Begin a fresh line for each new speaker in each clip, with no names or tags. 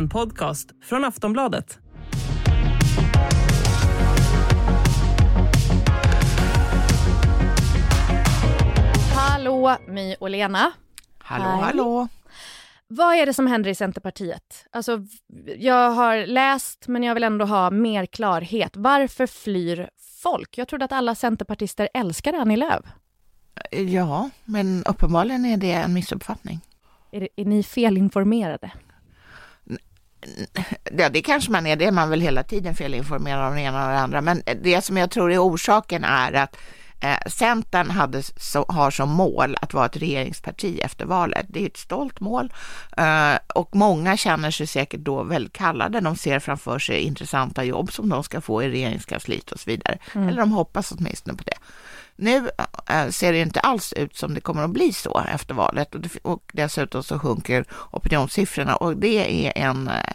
En podcast från Aftonbladet.
Hallå My och Lena.
Hallå,
Hej.
hallå.
Vad är det som händer i Centerpartiet? Alltså, jag har läst men jag vill ändå ha mer klarhet. Varför flyr folk? Jag trodde att alla centerpartister älskade Annie Lööf.
Ja, men uppenbarligen är det en missuppfattning.
Är, det, är ni felinformerade?
Ja, det kanske man är, det är man väl hela tiden felinformerad om det ena och det andra. Men det som jag tror är orsaken är att eh, Centern hade, så, har som mål att vara ett regeringsparti efter valet. Det är ett stolt mål eh, och många känner sig säkert då väldigt kallade. De ser framför sig intressanta jobb som de ska få i regeringskansliet och så vidare. Eller de hoppas åtminstone på det. Nu eh, ser det inte alls ut som det kommer att bli så efter valet. Och, och dessutom så sjunker opinionssiffrorna. Och det är en eh,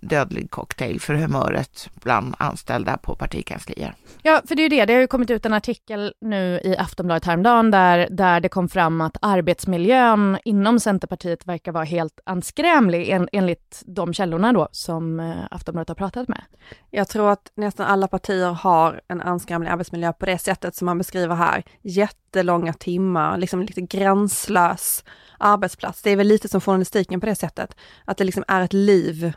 dödlig cocktail för humöret bland anställda på partikanslier.
Ja, för det är ju det. Det har ju kommit ut en artikel nu i Aftonbladet häromdagen där, där det kom fram att arbetsmiljön inom Centerpartiet verkar vara helt anskrämlig en, enligt de källorna då som eh, Aftonbladet har pratat med.
Jag tror att nästan alla partier har en anskrämlig arbetsmiljö på det sättet som man beskriver här. Jättelånga timmar, liksom lite gränslös arbetsplats. Det är väl lite som journalistiken på det sättet, att det liksom är ett liv,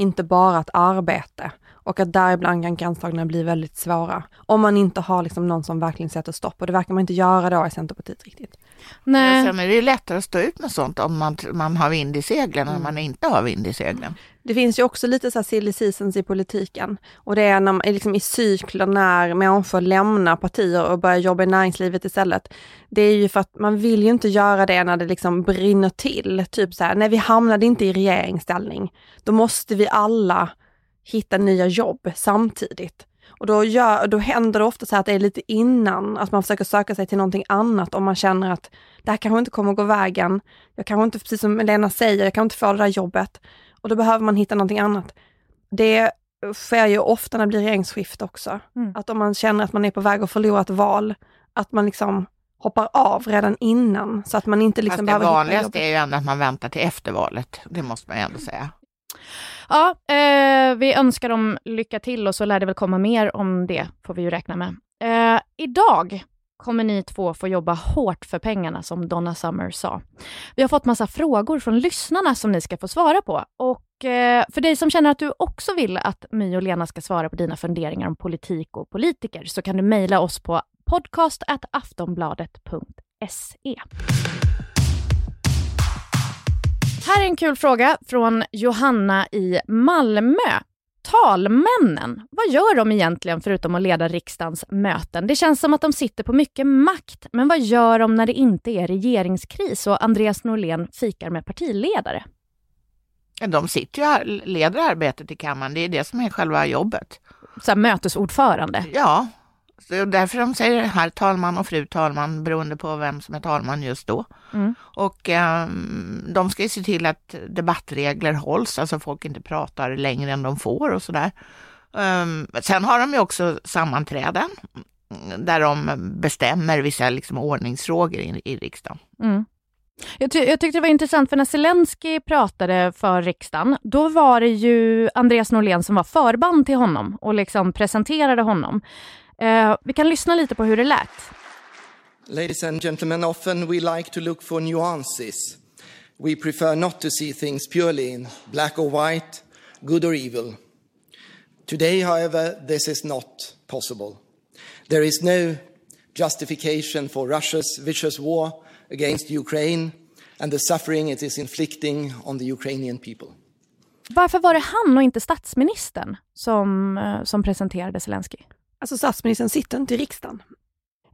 inte bara ett arbete. Och att där ibland kan gränsdragningarna bli väldigt svåra. Om man inte har liksom någon som verkligen sätter stopp och det verkar man inte göra då i Centerpartiet riktigt.
Nej.
Sen är det ju lättare att stå ut med sånt om man, man har vind i seglen än om man inte har vind i seglen.
Det finns ju också lite så här silly seasons i politiken och det är när man är liksom i cykler när människor lämnar partier och börjar jobba i näringslivet istället. Det är ju för att man vill ju inte göra det när det liksom brinner till. Typ så här, när vi hamnade inte i regeringsställning, då måste vi alla hitta nya jobb samtidigt. Och då, gör, då händer det ofta så här att det är lite innan, att man försöker söka sig till någonting annat om man känner att det här kanske inte kommer att gå vägen. Jag kanske inte, precis som Lena säger, jag kan inte få det där jobbet. Och då behöver man hitta någonting annat. Det sker ju ofta när det blir regeringsskifte också.
Mm.
Att om man känner att man är på väg att förlora ett val, att man liksom hoppar av redan innan så att man inte liksom
Fast det
behöver hitta
vanligaste är ju ändå att man väntar till efter valet. Det måste man ju ändå säga.
Ja, eh, vi önskar dem lycka till och så lär det väl komma mer om det, får vi ju räkna med. Eh, idag kommer ni två få jobba hårt för pengarna, som Donna Summer sa. Vi har fått massa frågor från lyssnarna som ni ska få svara på. Och eh, för dig som känner att du också vill att My och Lena ska svara på dina funderingar om politik och politiker, så kan du mejla oss på podcast.aftonbladet.se. Här är en kul fråga från Johanna i Malmö. Talmännen, vad gör de egentligen förutom att leda riksdagens möten? Det känns som att de sitter på mycket makt, men vad gör de när det inte är regeringskris och Andreas Norlén fikar med partiledare?
De sitter ju här, leder arbetet i kammaren, det är det som är själva jobbet.
Så mötesordförande.
Ja, så därför de säger herr talman och fru talman beroende på vem som är talman just då.
Mm.
Och ehm, de ska ju se till att debattregler hålls, alltså folk inte pratar längre än de får och sådär. Um, sen har de ju också sammanträden mm, där de bestämmer vissa liksom, ordningsfrågor i, i riksdagen.
Mm. Jag, ty- jag tyckte det var intressant, för när Zelensky pratade för riksdagen, då var det ju Andreas Norlén som var förband till honom och liksom presenterade honom. Eh, vi kan lyssna lite på hur det lät.
Ladies and gentlemen, often we like to look for nuances. We prefer not to see things purely in black or white, good or evil. Today, however, this is not possible. There is no justification for Russia's vicious war against Ukraine and the suffering it is inflicting on the Ukrainian people.
Varför var det han och inte statsministern som, eh, som presenterade Zelensky?
Alltså statsministern sitter inte i riksdagen.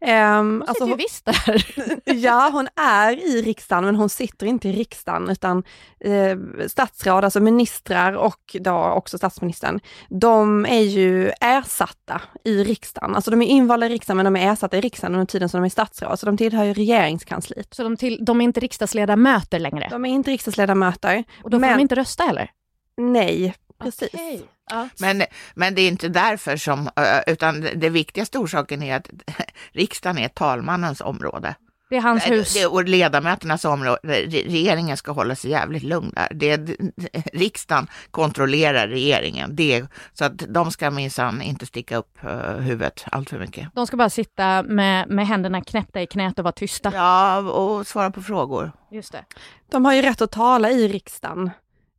Um,
Hon sitter ju visst där.
ja, hon är i riksdagen, men hon sitter inte i riksdagen, utan eh, statsråd, alltså ministrar och då också statsministern, de är ju ersatta i riksdagen. Alltså de är invalda i riksdagen, men de är ersatta i riksdagen under tiden som de är statsråd, så de tillhör ju regeringskansliet.
Så de, till, de är inte riksdagsledamöter längre?
De är inte riksdagsledamöter.
och då får
men-
de inte rösta heller?
Nej, precis.
Ja.
Men, men det är inte därför som, eh, utan det viktigaste orsaken är att riksdagen är talmannens område.
Det är hans hus.
Det, och ledamöternas område, regeringen ska hålla sig jävligt lugn där. Det, riksdagen kontrollerar regeringen, det, så att de ska minsann inte sticka upp uh, huvudet allt för mycket.
De ska bara sitta med, med händerna knäppta i knät och vara tysta.
Ja, och svara på frågor.
Just det.
De har ju rätt att tala i riksdagen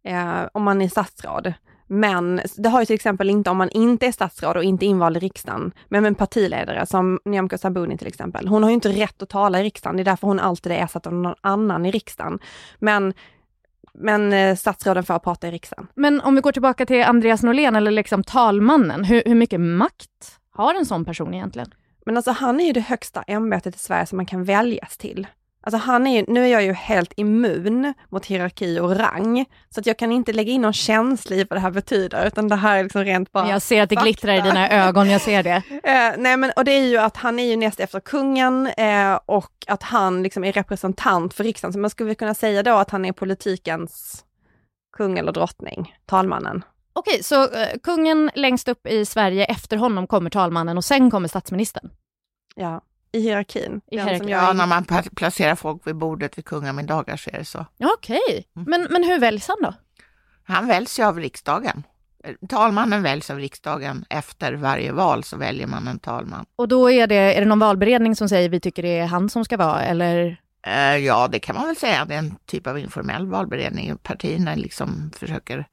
eh, om man är statsråd. Men det har ju till exempel inte om man inte är statsråd och inte invald i riksdagen, men en partiledare som Nyamko Sabuni till exempel. Hon har ju inte rätt att tala i riksdagen, det är därför hon alltid är ersatt av någon annan i riksdagen. Men men eh, statsråden får prata i riksdagen.
Men om vi går tillbaka till Andreas Norlén, eller liksom talmannen, hur, hur mycket makt har en sån person egentligen?
Men alltså han är ju det högsta ämbetet i Sverige som man kan väljas till. Alltså han är, nu är jag ju helt immun mot hierarki och rang, så att jag kan inte lägga in någon känsla i vad det här betyder, utan det här är liksom rent bara
Jag ser att det fakta. glittrar i dina ögon, jag ser det.
eh, nej men, och det är ju att han är ju näst efter kungen eh, och att han liksom är representant för riksdagen, så man skulle kunna säga då att han är politikens kung eller drottning, talmannen.
Okej, så eh, kungen längst upp i Sverige, efter honom kommer talmannen och sen kommer statsministern?
Ja i hierarkin.
I hierarkin.
Ja, när man placerar folk vid bordet vid kungamiddagar så är det så.
Okej, okay. mm. men, men hur väljs han då?
Han väljs ju av riksdagen. Talmannen väljs av riksdagen. Efter varje val så väljer man en talman.
Och då är det, är det någon valberedning som säger vi tycker det är han som ska vara, eller?
Uh, ja, det kan man väl säga. Det är en typ av informell valberedning. Partierna liksom försöker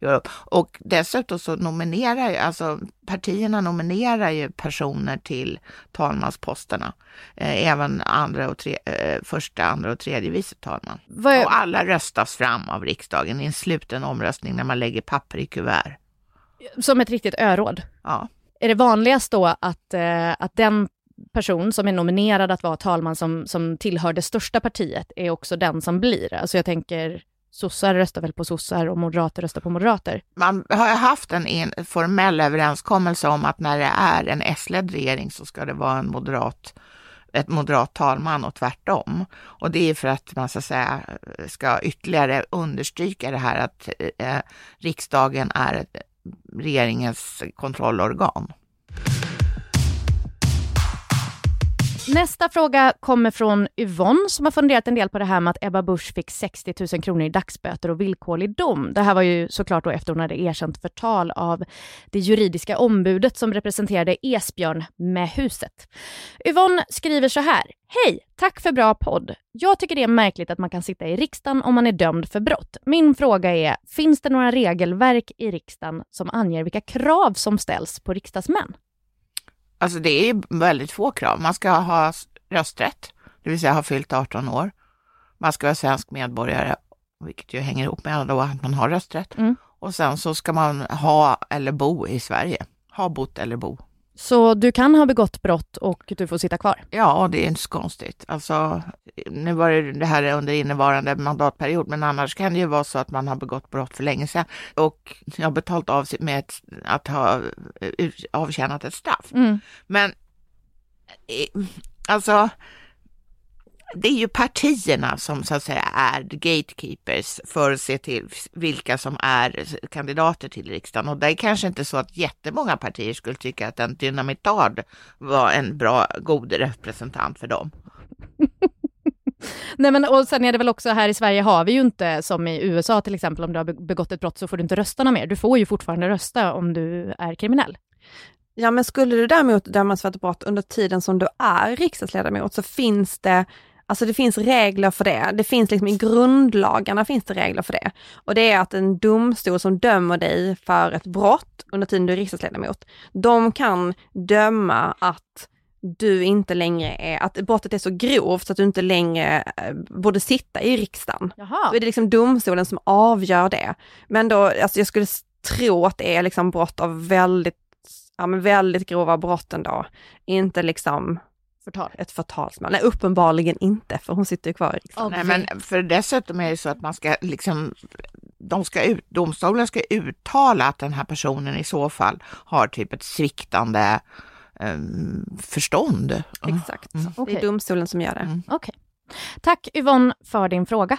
göra upp. Och dessutom så nominerar ju, alltså partierna nominerar ju personer till talmansposterna. Eh, även andra och tre, eh, första, andra och tredje vice talman. Är... Och alla röstas fram av riksdagen i en sluten omröstning när man lägger papper i kuvert.
Som ett riktigt öråd?
Ja.
Är det vanligast då att, eh, att den person som är nominerad att vara talman som, som tillhör det största partiet är också den som blir? Alltså jag tänker sossar röstar väl på sossar och moderater röstar på moderater.
Man har haft en formell överenskommelse om att när det är en S-ledd regering så ska det vara en moderat ett moderat talman och tvärtom. Och det är för att man så att säga ska ytterligare understryka det här att eh, riksdagen är eh, regeringens kontrollorgan.
Nästa fråga kommer från Yvonne som har funderat en del på det här med att Ebba Busch fick 60 000 kronor i dagsböter och villkorlig dom. Det här var ju såklart då efter hon hade erkänt förtal av det juridiska ombudet som representerade Esbjörn med huset. Yvonne skriver så här. Hej! Tack för bra podd. Jag tycker det är märkligt att man kan sitta i riksdagen om man är dömd för brott. Min fråga är, finns det några regelverk i riksdagen som anger vilka krav som ställs på riksdagsmän?
Alltså det är väldigt få krav. Man ska ha rösträtt, det vill säga ha fyllt 18 år. Man ska vara svensk medborgare, vilket ju hänger ihop med då att man har rösträtt. Mm. Och sen så ska man ha eller bo i Sverige. Ha bott eller bo.
Så du kan ha begått brott och du får sitta kvar?
Ja, det är inte så konstigt. Alltså, nu var det det här under innevarande mandatperiod, men annars kan det ju vara så att man har begått brott för länge sedan och har betalt av sig med ett, att ha avtjänat ett straff. Mm. Men eh, alltså, det är ju partierna som så att säga är gatekeepers för att se till vilka som är kandidater till riksdagen. Och det är kanske inte så att jättemånga partier skulle tycka att en dynamitard var en bra, god representant för dem.
Nej men och sen är det väl också här i Sverige har vi ju inte som i USA till exempel om du har begått ett brott så får du inte rösta något mer. Du får ju fortfarande rösta om du är kriminell.
Ja men skulle du däremot dömas för ett brott under tiden som du är riksdagsledamot så finns det Alltså det finns regler för det. Det finns liksom i grundlagarna finns det regler för det. Och det är att en domstol som dömer dig för ett brott under tiden du är riksdagsledamot, de kan döma att du inte längre är, att brottet är så grovt så att du inte längre eh, borde sitta i riksdagen.
Jaha.
Då är det liksom domstolen som avgör det. Men då, alltså jag skulle tro att det är liksom brott av väldigt, ja men väldigt grova brott ändå. Inte liksom
förtal.
Ett förtalsmål. Nej, uppenbarligen inte, för hon sitter ju kvar i riksdagen.
Nej, men för dessutom är det så att man ska liksom, de ska ut, domstolen ska uttala att den här personen i så fall har typ ett sviktande um, förstånd.
Exakt, mm. det är domstolen som gör det. Mm.
Okay. Tack Yvonne för din fråga.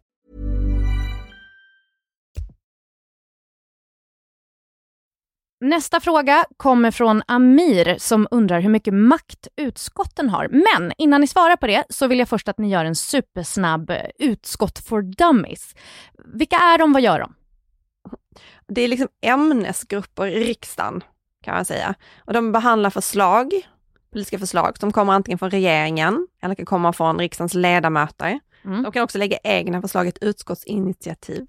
Nästa fråga kommer från Amir som undrar hur mycket makt utskotten har. Men innan ni svarar på det så vill jag först att ni gör en supersnabb eh, utskott for dummies. Vilka är de? Vad gör de?
Det är liksom ämnesgrupper i riksdagen kan man säga. Och de behandlar förslag, politiska förslag som kommer antingen från regeringen eller kan komma från riksdagens ledamöter.
Mm.
De kan också lägga egna förslag, ett utskottsinitiativ.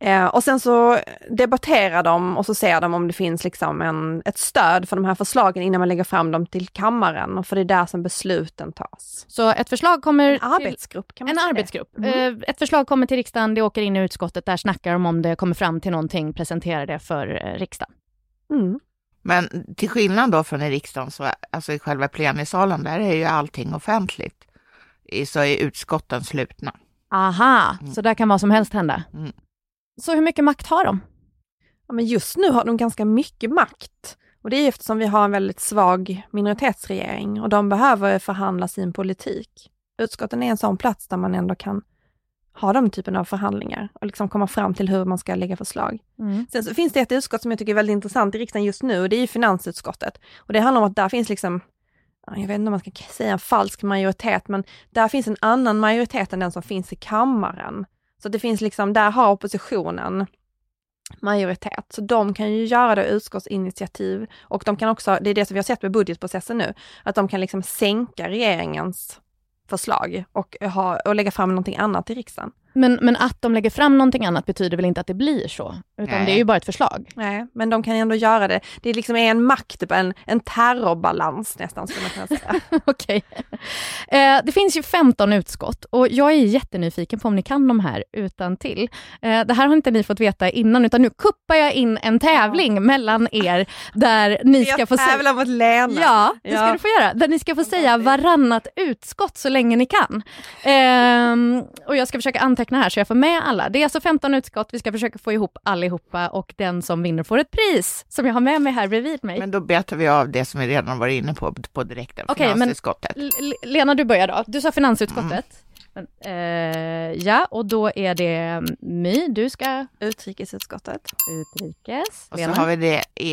Eh, och sen så debatterar de och så ser de om det finns liksom en, ett stöd för de här förslagen innan man lägger fram dem till kammaren. Och för det är där som besluten tas.
Så ett förslag kommer...
En arbetsgrupp kan man
En
säga.
arbetsgrupp.
Mm.
Eh, Ett förslag kommer till riksdagen, det åker in i utskottet, där snackar de om det, kommer fram till någonting, presenterar det för eh, riksdagen.
Mm.
Men till skillnad då från i riksdagen, så, alltså i själva plenisalen, där är ju allting offentligt. I- Så är utskotten slutna.
Aha,
Mm.
så där kan vad som helst hända.
Mm.
Så hur mycket makt har de?
Ja, men just nu har de ganska mycket makt. Och det är eftersom vi har en väldigt svag minoritetsregering och de behöver förhandla sin politik. Utskotten är en sån plats där man ändå kan ha den typen av förhandlingar och liksom komma fram till hur man ska lägga förslag. Sen så finns det ett utskott som jag tycker är väldigt intressant i riksdagen just nu och det är ju finansutskottet. Och det handlar om att där finns liksom, ja, jag vet inte om man ska säga en falsk majoritet, men där finns en annan majoritet än den som finns i kammaren. Så det finns liksom, där har oppositionen majoritet. Så de kan ju göra det utskottsinitiativ och de kan också, det är det som vi har sett med budgetprocessen nu, att de kan liksom sänka regeringens förslag och, ha, och lägga fram någonting annat i riksdagen.
Men, men att de lägger fram någonting annat betyder väl inte att det blir så? Utan
Nej.
det är ju bara ett förslag.
Nej, men de kan ändå göra det. Det liksom är en makt, en, en terrorbalans nästan skulle man kunna säga.
Okej. Eh, det finns ju 15 utskott och jag är jättenyfiken på om ni kan de här utan till. Eh, det här har inte ni fått veta innan, utan nu kuppar jag in en tävling mellan er där ni ska få säga...
tävlar mot Lena.
Ja, det ska
Ja.
du få göra. Där ni ska få säga varannat utskott så länge ni kan. Ehm, och jag ska försöka anteckna här så jag får med alla. Det är alltså 15 utskott, vi ska försöka få ihop allihopa och den som vinner får ett pris som jag har med mig här bredvid mig.
Men då betar vi av det som vi redan varit inne på, på direkten,
men-
finansutskottet.
L- Lena, du börjar då. Du sa finansutskottet. Men, eh, ja, och då är det My, du ska
Utrikesutskottet.
utrikes.
Och
Lena?
så har vi det i,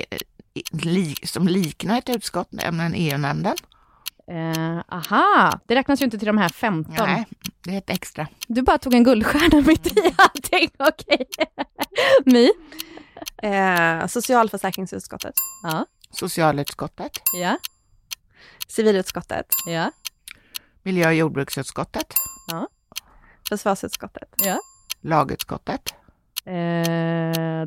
i, li, som liknar ett utskott, nämligen EU-nämnden.
Eh, aha, det räknas ju inte till de här 15.
Nej, det är ett extra.
Du bara tog en guldstjärna mitt i allting, okej. My?
Eh, socialförsäkringsutskottet.
Ja,
Socialutskottet,
ja,
Civilutskottet.
ja,
miljö och jordbruksutskottet,
Försvarsutskottet.
ja.
lagutskottet.
Eh,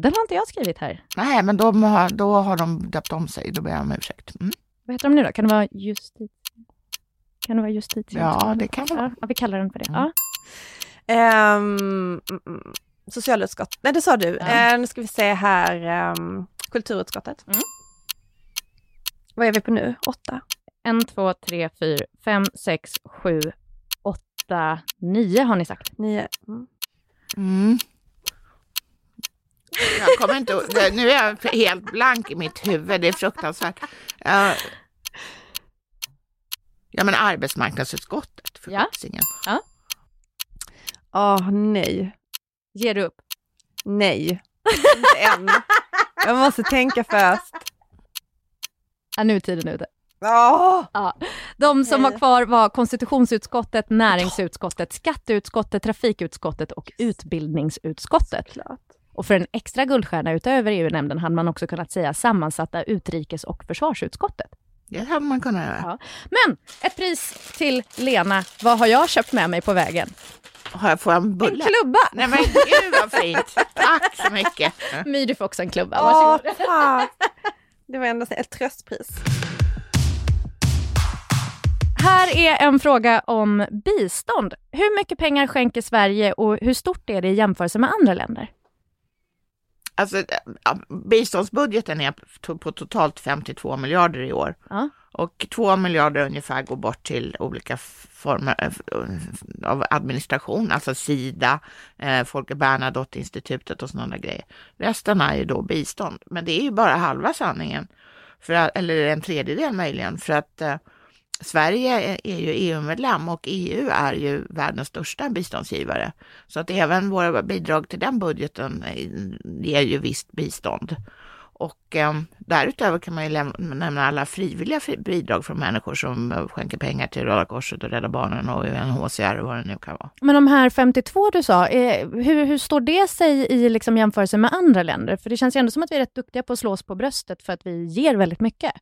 den har inte jag skrivit här.
Nej, men de har, då har de döpt om sig, då ber jag om ursäkt. Mm.
Vad heter de nu då? Kan det vara justitie? Kan det vara justitie?
Ja, det kan det vara.
Ja, vi kallar den för det.
Mm.
Ja.
Ehm, mm, mm, socialutskott. Nej, det sa du.
Ja.
Eh, nu ska vi se här. ehm, kulturutskottet.
Mm.
Vad är vi på nu? Åtta?
En, två, tre, fyra, fem, sex, sju, åtta, nio har ni sagt.
Nio? Mm.
Mm. Jag kommer inte Nu är jag helt blank i mitt huvud, det är fruktansvärt. Ja, ja men arbetsmarknadsutskottet, för
Ja.
fixingen.
Åh, nej.
Ger du upp?
Nej. Inte än. Jag måste tänka först.
Ja, nu är tiden ute.
Åh!
De som var kvar var konstitutionsutskottet, näringsutskottet, skatteutskottet, trafikutskottet och utbildningsutskottet.
Klart.
Och för en extra guldstjärna utöver EU-nämnden hade man också kunnat säga sammansatta utrikes och försvarsutskottet.
Det hade man kunnat göra.
Ja. Men ett pris till Lena. Vad har jag köpt med mig på vägen?
Har jag- jag en
En
bulle?
klubba!
Nej men gud vad fint! Tack så mycket!
My, du får också en klubba.
Åh,
Varsågod.
tack. Det var ändå ett tröstpris.
Här här är en fråga om bistånd. Hur mycket pengar skänker Sverige och hur stort är det i jämförelse med andra länder?
Alltså, biståndsbudgeten är på totalt 52 miljarder i år. Ja. Och 2 miljarder ungefär går bort till olika former eh, av administration, alltså Sida, eh, Folke Bernadotte-institutet och sådana grejer. Resten är ju då bistånd, men det är ju bara halva sanningen, för, eller en tredjedel möjligen, för att eh, Sverige är ju EU-medlem och EU är ju världens största biståndsgivare. Så att även våra bidrag till den budgeten ger ju visst bistånd. Och eh, därutöver kan man ju nämna alla frivilliga bidrag från människor som eh, skänker pengar till Röda Korset och Rädda Barnen och UNHCR och vad det nu kan vara.
Men de här 52 du sa, eh, hur, hur står det sig i liksom jämförelse med andra länder? För det känns ju ändå som att vi är rätt duktiga på att slå oss på bröstet för att vi ger väldigt mycket.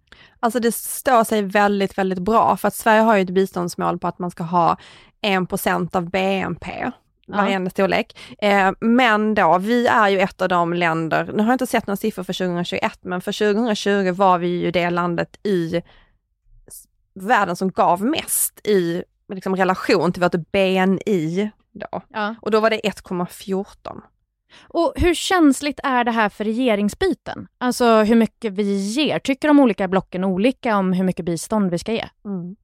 Alltså det står sig väldigt, väldigt bra för att Sverige har ju ett biståndsmål på att man ska ha 1% av BNP varierande ja. storlek. Eh, men då, vi är ju ett av de länder, nu har jag inte sett några siffror för 2021, men för 2020 var vi ju det landet i världen som gav mest i liksom, relation till vårt BNI då. Ja. Och då var det 1,14.
Och hur känsligt är det här för regeringsbyten? Alltså hur mycket vi ger? Tycker de olika blocken olika om hur mycket bistånd vi ska ge? Mm.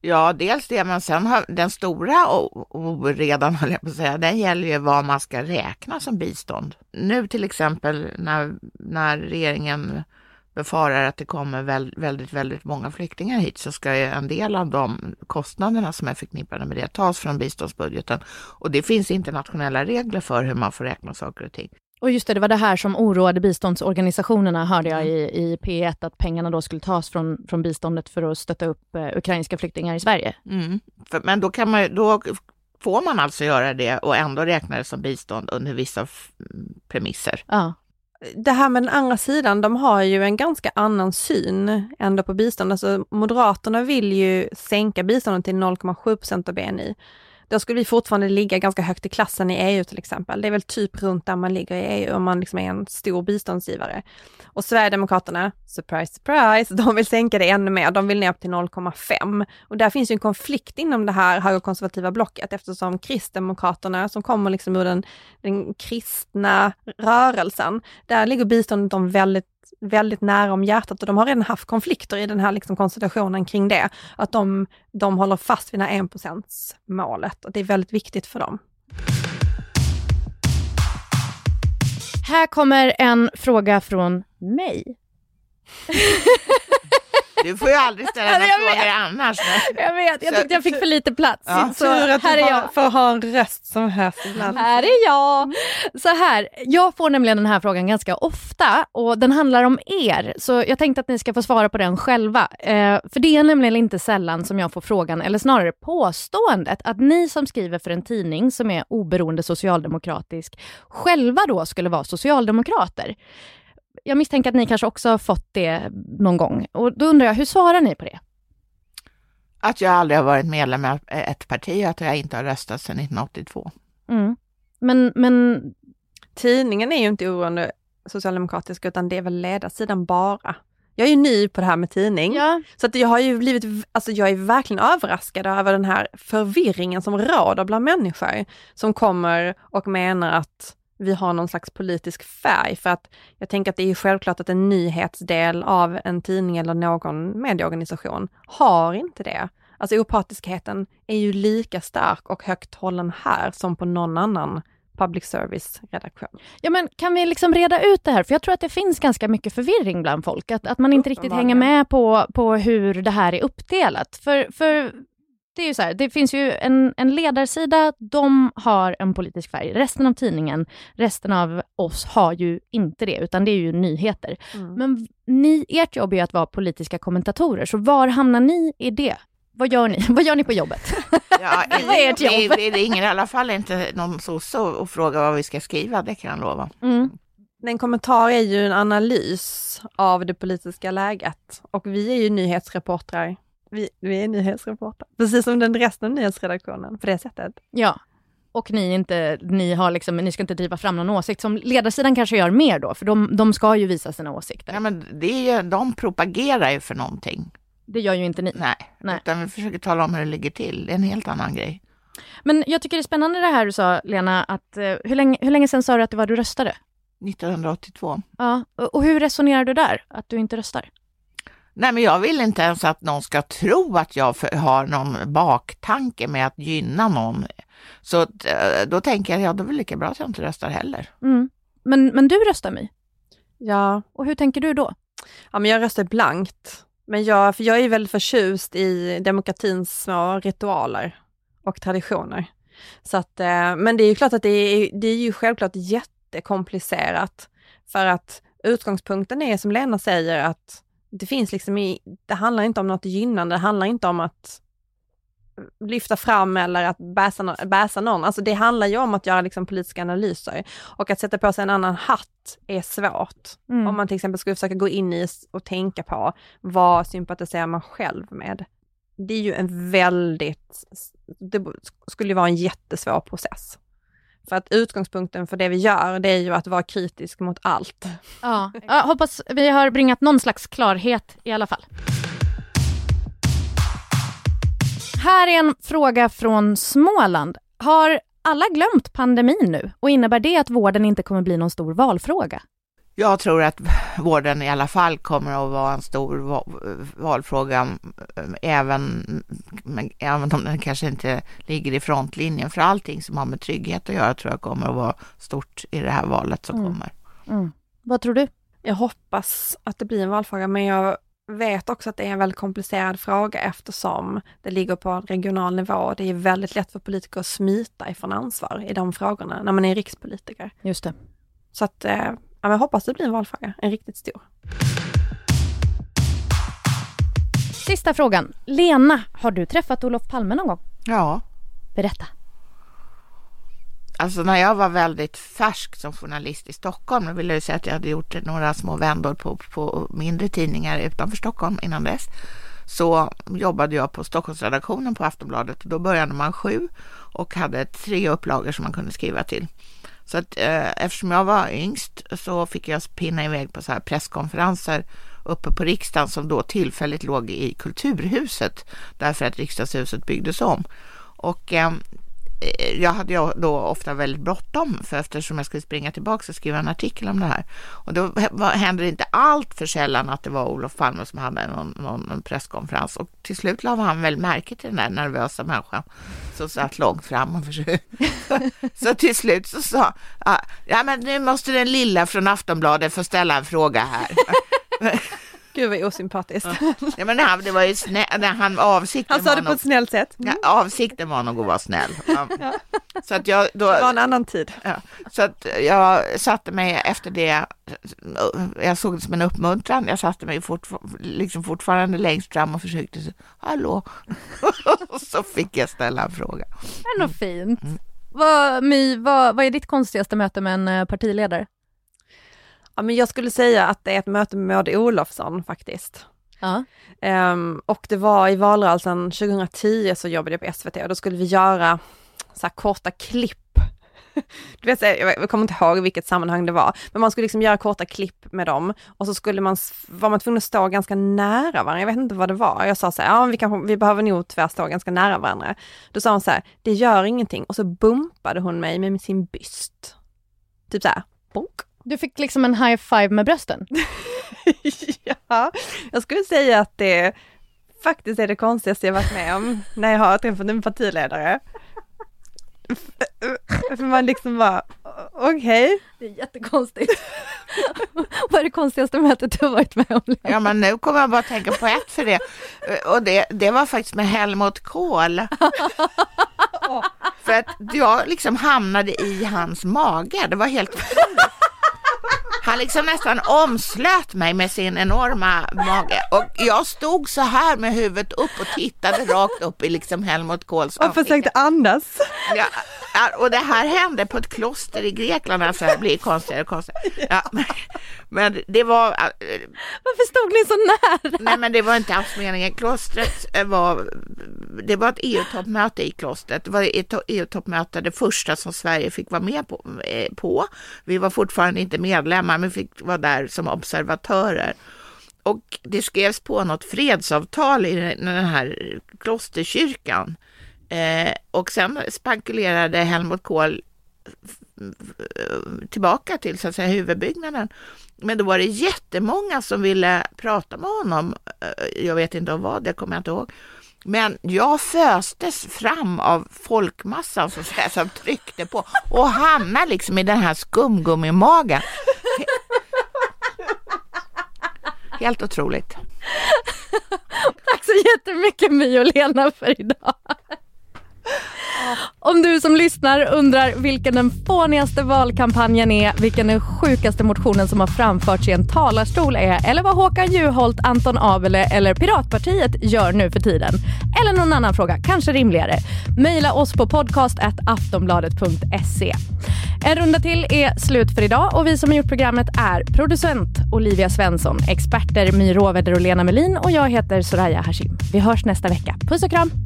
Ja, dels det, men sen har den stora oredan, höll jag på att säga, den gäller ju vad man ska räkna som bistånd. Nu till exempel när, när regeringen befarar att det kommer väldigt, väldigt många flyktingar hit så ska en del av de kostnaderna som är förknippade med det tas från biståndsbudgeten. Och det finns internationella regler för hur man får räkna saker och ting.
Och just det, det var det här som oroade biståndsorganisationerna, hörde jag i, i P1, att pengarna då skulle tas från, från biståndet för att stötta upp eh, ukrainska flyktingar i Sverige.
Mm. För, men då, kan man, då får man alltså göra det och ändå räkna det som bistånd under vissa premisser.
Ja. Det här med den andra sidan, de har ju en ganska annan syn ändå på bistånd. Alltså Moderaterna vill ju sänka biståndet till 0,7 procent av BNI då skulle vi fortfarande ligga ganska högt i klassen i EU till exempel. Det är väl typ runt där man ligger i EU om man liksom är en stor biståndsgivare. Och Sverigedemokraterna, surprise, surprise, de vill sänka det ännu mer. De vill ner upp till 0,5. Och där finns ju en konflikt inom det här högerkonservativa blocket eftersom Kristdemokraterna som kommer liksom ur den, den kristna rörelsen, där ligger biståndet de väldigt väldigt nära om hjärtat och de har redan haft konflikter i den här liksom konstellationen kring det. Att de, de håller fast vid det här 1% målet och det är väldigt viktigt för dem.
Här kommer en fråga från mig.
Du får ju aldrig ställa några frågor annars.
Jag vet, jag tyckte jag fick för lite plats.
Ja. Så att här är jag. får ha en röst som hörs ibland.
Här är jag. Så här, jag får nämligen den här frågan ganska ofta och den handlar om er. Så jag tänkte att ni ska få svara på den själva. Eh, för det är nämligen inte sällan som jag får frågan, eller snarare påståendet, att ni som skriver för en tidning som är oberoende socialdemokratisk, själva då skulle vara socialdemokrater jag misstänker att ni kanske också har fått det någon gång. Och då undrar jag, hur svarar ni på det?
Att jag aldrig har varit medlem i ett parti och att jag inte har röstat sedan 1982.
Mm. Men, men
tidningen är ju inte oroande socialdemokratisk utan det är väl ledarsidan bara. Jag är ju ny på det här med tidning, ja. så att jag har ju blivit, alltså jag är verkligen överraskad över den här förvirringen som råder bland människor som kommer och menar att vi har någon slags politisk färg för att jag tänker att det är självklart att en nyhetsdel av en tidning eller någon medieorganisation har inte det. Alltså opartiskheten är ju lika stark och högt hållen här som på någon annan public service-redaktion.
Ja men kan vi liksom reda ut det här? För jag tror att det finns ganska mycket förvirring bland folk, att, att man inte riktigt hänger med på, på hur det här är uppdelat. För, för det är ju så här, det finns ju en, en ledarsida, de har en politisk färg. Resten av tidningen, resten av oss har ju inte det, utan det är ju nyheter. Mm. Men ni, ert jobb är att vara politiska kommentatorer, så var hamnar ni i det? Vad gör ni? Vad gör ni på jobbet?
Ja, vad är ert jobb? Det, det ringer i alla fall inte någon sosse och frågar vad vi ska skriva, det kan jag lova. Mm.
En kommentar är ju en analys av det politiska läget och vi är ju nyhetsreportrar vi, vi är nyhetsreportrar, precis som den resten av nyhetsredaktionen på det sättet.
Ja, och ni, inte, ni, har liksom, ni ska inte driva fram någon åsikt som ledarsidan kanske gör mer då, för de, de ska ju visa sina åsikter.
Ja, men det är ju, de propagerar ju för någonting.
Det gör ju inte ni.
Nej,
Nej.
utan vi försöker tala om hur det ligger till. Det är en helt annan grej.
Men jag tycker det är spännande det här du sa, Lena, att eh, hur, länge, hur länge sedan sa du att det var du röstade?
1982.
Ja, och, och hur resonerar du där, att du inte röstar?
Nej, men jag vill inte ens att någon ska tro att jag för, har någon baktanke med att gynna någon. Så eh, då tänker jag, ja, det är väl lika bra att jag inte röstar heller.
Mm. Men, men du röstar My,
Ja,
och hur tänker du då?
ja men jag röstar blankt. Men jag, för jag är väldigt förtjust i demokratins små ritualer och traditioner. Så att, eh, men det är ju klart att det är, det är ju självklart jättekomplicerat. För att utgångspunkten är som Lena säger att det finns liksom i, det handlar inte om något gynnande, det handlar inte om att lyfta fram eller att bäsa, bäsa någon. Alltså det handlar ju om att göra liksom politiska analyser. Och att sätta på sig en annan hatt är svårt.
Mm.
Om man till exempel skulle försöka gå in i och tänka på vad sympatiserar man själv med. Det är ju en väldigt, det skulle ju vara en jättesvår process. För att utgångspunkten för det vi gör, det är ju att vara kritisk mot allt.
Ja. ja, hoppas vi har bringat någon slags klarhet i alla fall. Här är en fråga från Småland. Har alla glömt pandemin nu och innebär det att vården inte kommer bli någon stor valfråga?
Jag tror att vården i alla fall kommer att vara en stor va- valfråga, eh, även, även om den kanske inte ligger i frontlinjen. För allting som har med trygghet att göra tror jag kommer att vara stort i det här valet som
Mm.
kommer.
Vad tror du?
Jag hoppas att det blir en valfråga, men jag vet också att det är en väldigt komplicerad fråga eftersom det ligger på regional nivå. Det är väldigt lätt för politiker att smita ifrån ansvar i de frågorna när man är rikspolitiker.
Just det.
Så att, eh, ja, men jag hoppas det blir en valfråga, en riktigt stor.
Sista frågan. Lena, har du träffat Olof Palme någon gång?
Ja,
Berätta.
alltså när jag var väldigt färsk som journalist i Stockholm, då vill jag säga att jag hade gjort några små vändor på, på mindre tidningar utanför Stockholm innan dess, så jobbade jag på Stockholmsredaktionen på Aftonbladet och då började man sju och hade tre upplagor som man kunde skriva till. Så att eh, eftersom jag var yngst så fick jag pinna iväg på så här presskonferenser uppe på riksdagen som då tillfälligt låg i Kulturhuset därför att riksdagshuset byggdes om. Och eh, Eh, jag hade ju då ofta väldigt bråttom för eftersom jag skulle springa tillbaka och skriva en artikel om det här. Och då hände det inte allt för sällan att det var Olof Palme som hade någon, någon, presskonferens och till slut la han väl märke till den där nervösa människan som satt långt fram och försökte. Så till slut så sa ah, ja men nu måste den lilla från Aftonbladet få ställa en fråga här.
Gud vad osympatiskt.
Ja, men han, det var ju snä, när han avsikten
Han sa
var
det på
nog,
ett snällt sätt.
ja, avsikten var nog att vara snäll. Ja. Så att jag då,
Det var en annan tid.
Ja, så att jag satte mig efter det, jag såg det som en uppmuntran, jag satte mig fort, liksom fortfarande längst fram och försökte, så, hallå, och så fick jag ställa en fråga.
Ändå fint. Vad, My, vad, vad är ditt konstigaste möte med en eh, partiledare?
Ja, men jag skulle säga att det är ett möte med Maud Olofsson faktiskt.
Ja.
Ehm, och det var i valrörelsen 2010 så jobbade jag på SVT och då skulle vi göra så här korta klipp. Du vet, jag kommer inte ihåg vilket sammanhang det var, men man skulle liksom göra korta klipp med dem och så skulle man, var man tvungen att stå ganska nära varandra, jag vet inte vad det var. Jag sa så här, ja vi, kanske, vi behöver nog tyvärr stå ganska nära varandra. Då sa hon så här, det gör ingenting och så bumpade hon mig med sin byst. Typ så här, bonk.
Du fick liksom en high five med brösten.
ja, jag skulle säga att det faktiskt är det konstigaste jag varit med om när jag har träffat en partiledare. För man liksom bara, okej.
Det är jättekonstigt. vad är det konstigaste mötet du har varit med om?
Ja, men nu kommer jag bara tänka på ett för det, och det, det var faktiskt med Helmut Kohl. För att jag liksom hamnade i hans mage, det var helt. Han liksom nästan omslöt mig med sin enorma mage. Och jag stod så här med huvudet upp och tittade rakt upp i liksom Helmut Kohls
Och försökte andas.
Ja, och det här hände på ett kloster i Grekland, alltså det blir konstigare och konstigare. Ja, men, men det var, äh,
Varför stod ni så nära?
nej men det var inte alls meningen. Klostret eh, var, det var ett EU-toppmöte i klostret. Det var ett EU-toppmöte, det första som Sverige fick vara med på, eh, på. Vi var fortfarande inte medlemmar, men fick vara där som observatörer. och det skrevs på något fredsavtal i den här klosterkyrkan. Eh, och sen spankulerade Helmut Kohl tillbaka till så att säga, huvudbyggnaden. Men då var det jättemånga som ville prata med honom. Eh, jag vet inte om vad, det kommer jag inte ihåg. Men jag föstes fram av folkmassan så säga, som tryckte på och hamnade liksom i den här skumgummimagen. Helt otroligt.
Tack så jättemycket My och Lena för idag. Om du som lyssnar undrar vilken den fånigaste valkampanjen är, vilken den sjukaste motionen som har framförts i en talarstol är eller vad Håkan Juholt, Anton Abele eller Piratpartiet gör nu för tiden. Eller någon annan fråga, kanske rimligare. Mejla oss på podcast.aftonbladet.se. En runda till är slut för idag och vi som har gjort programmet är producent Olivia Svensson, experter My Råväder och Lena Melin och jag heter Soraya Hashim. Vi hörs nästa vecka. Puss och kram!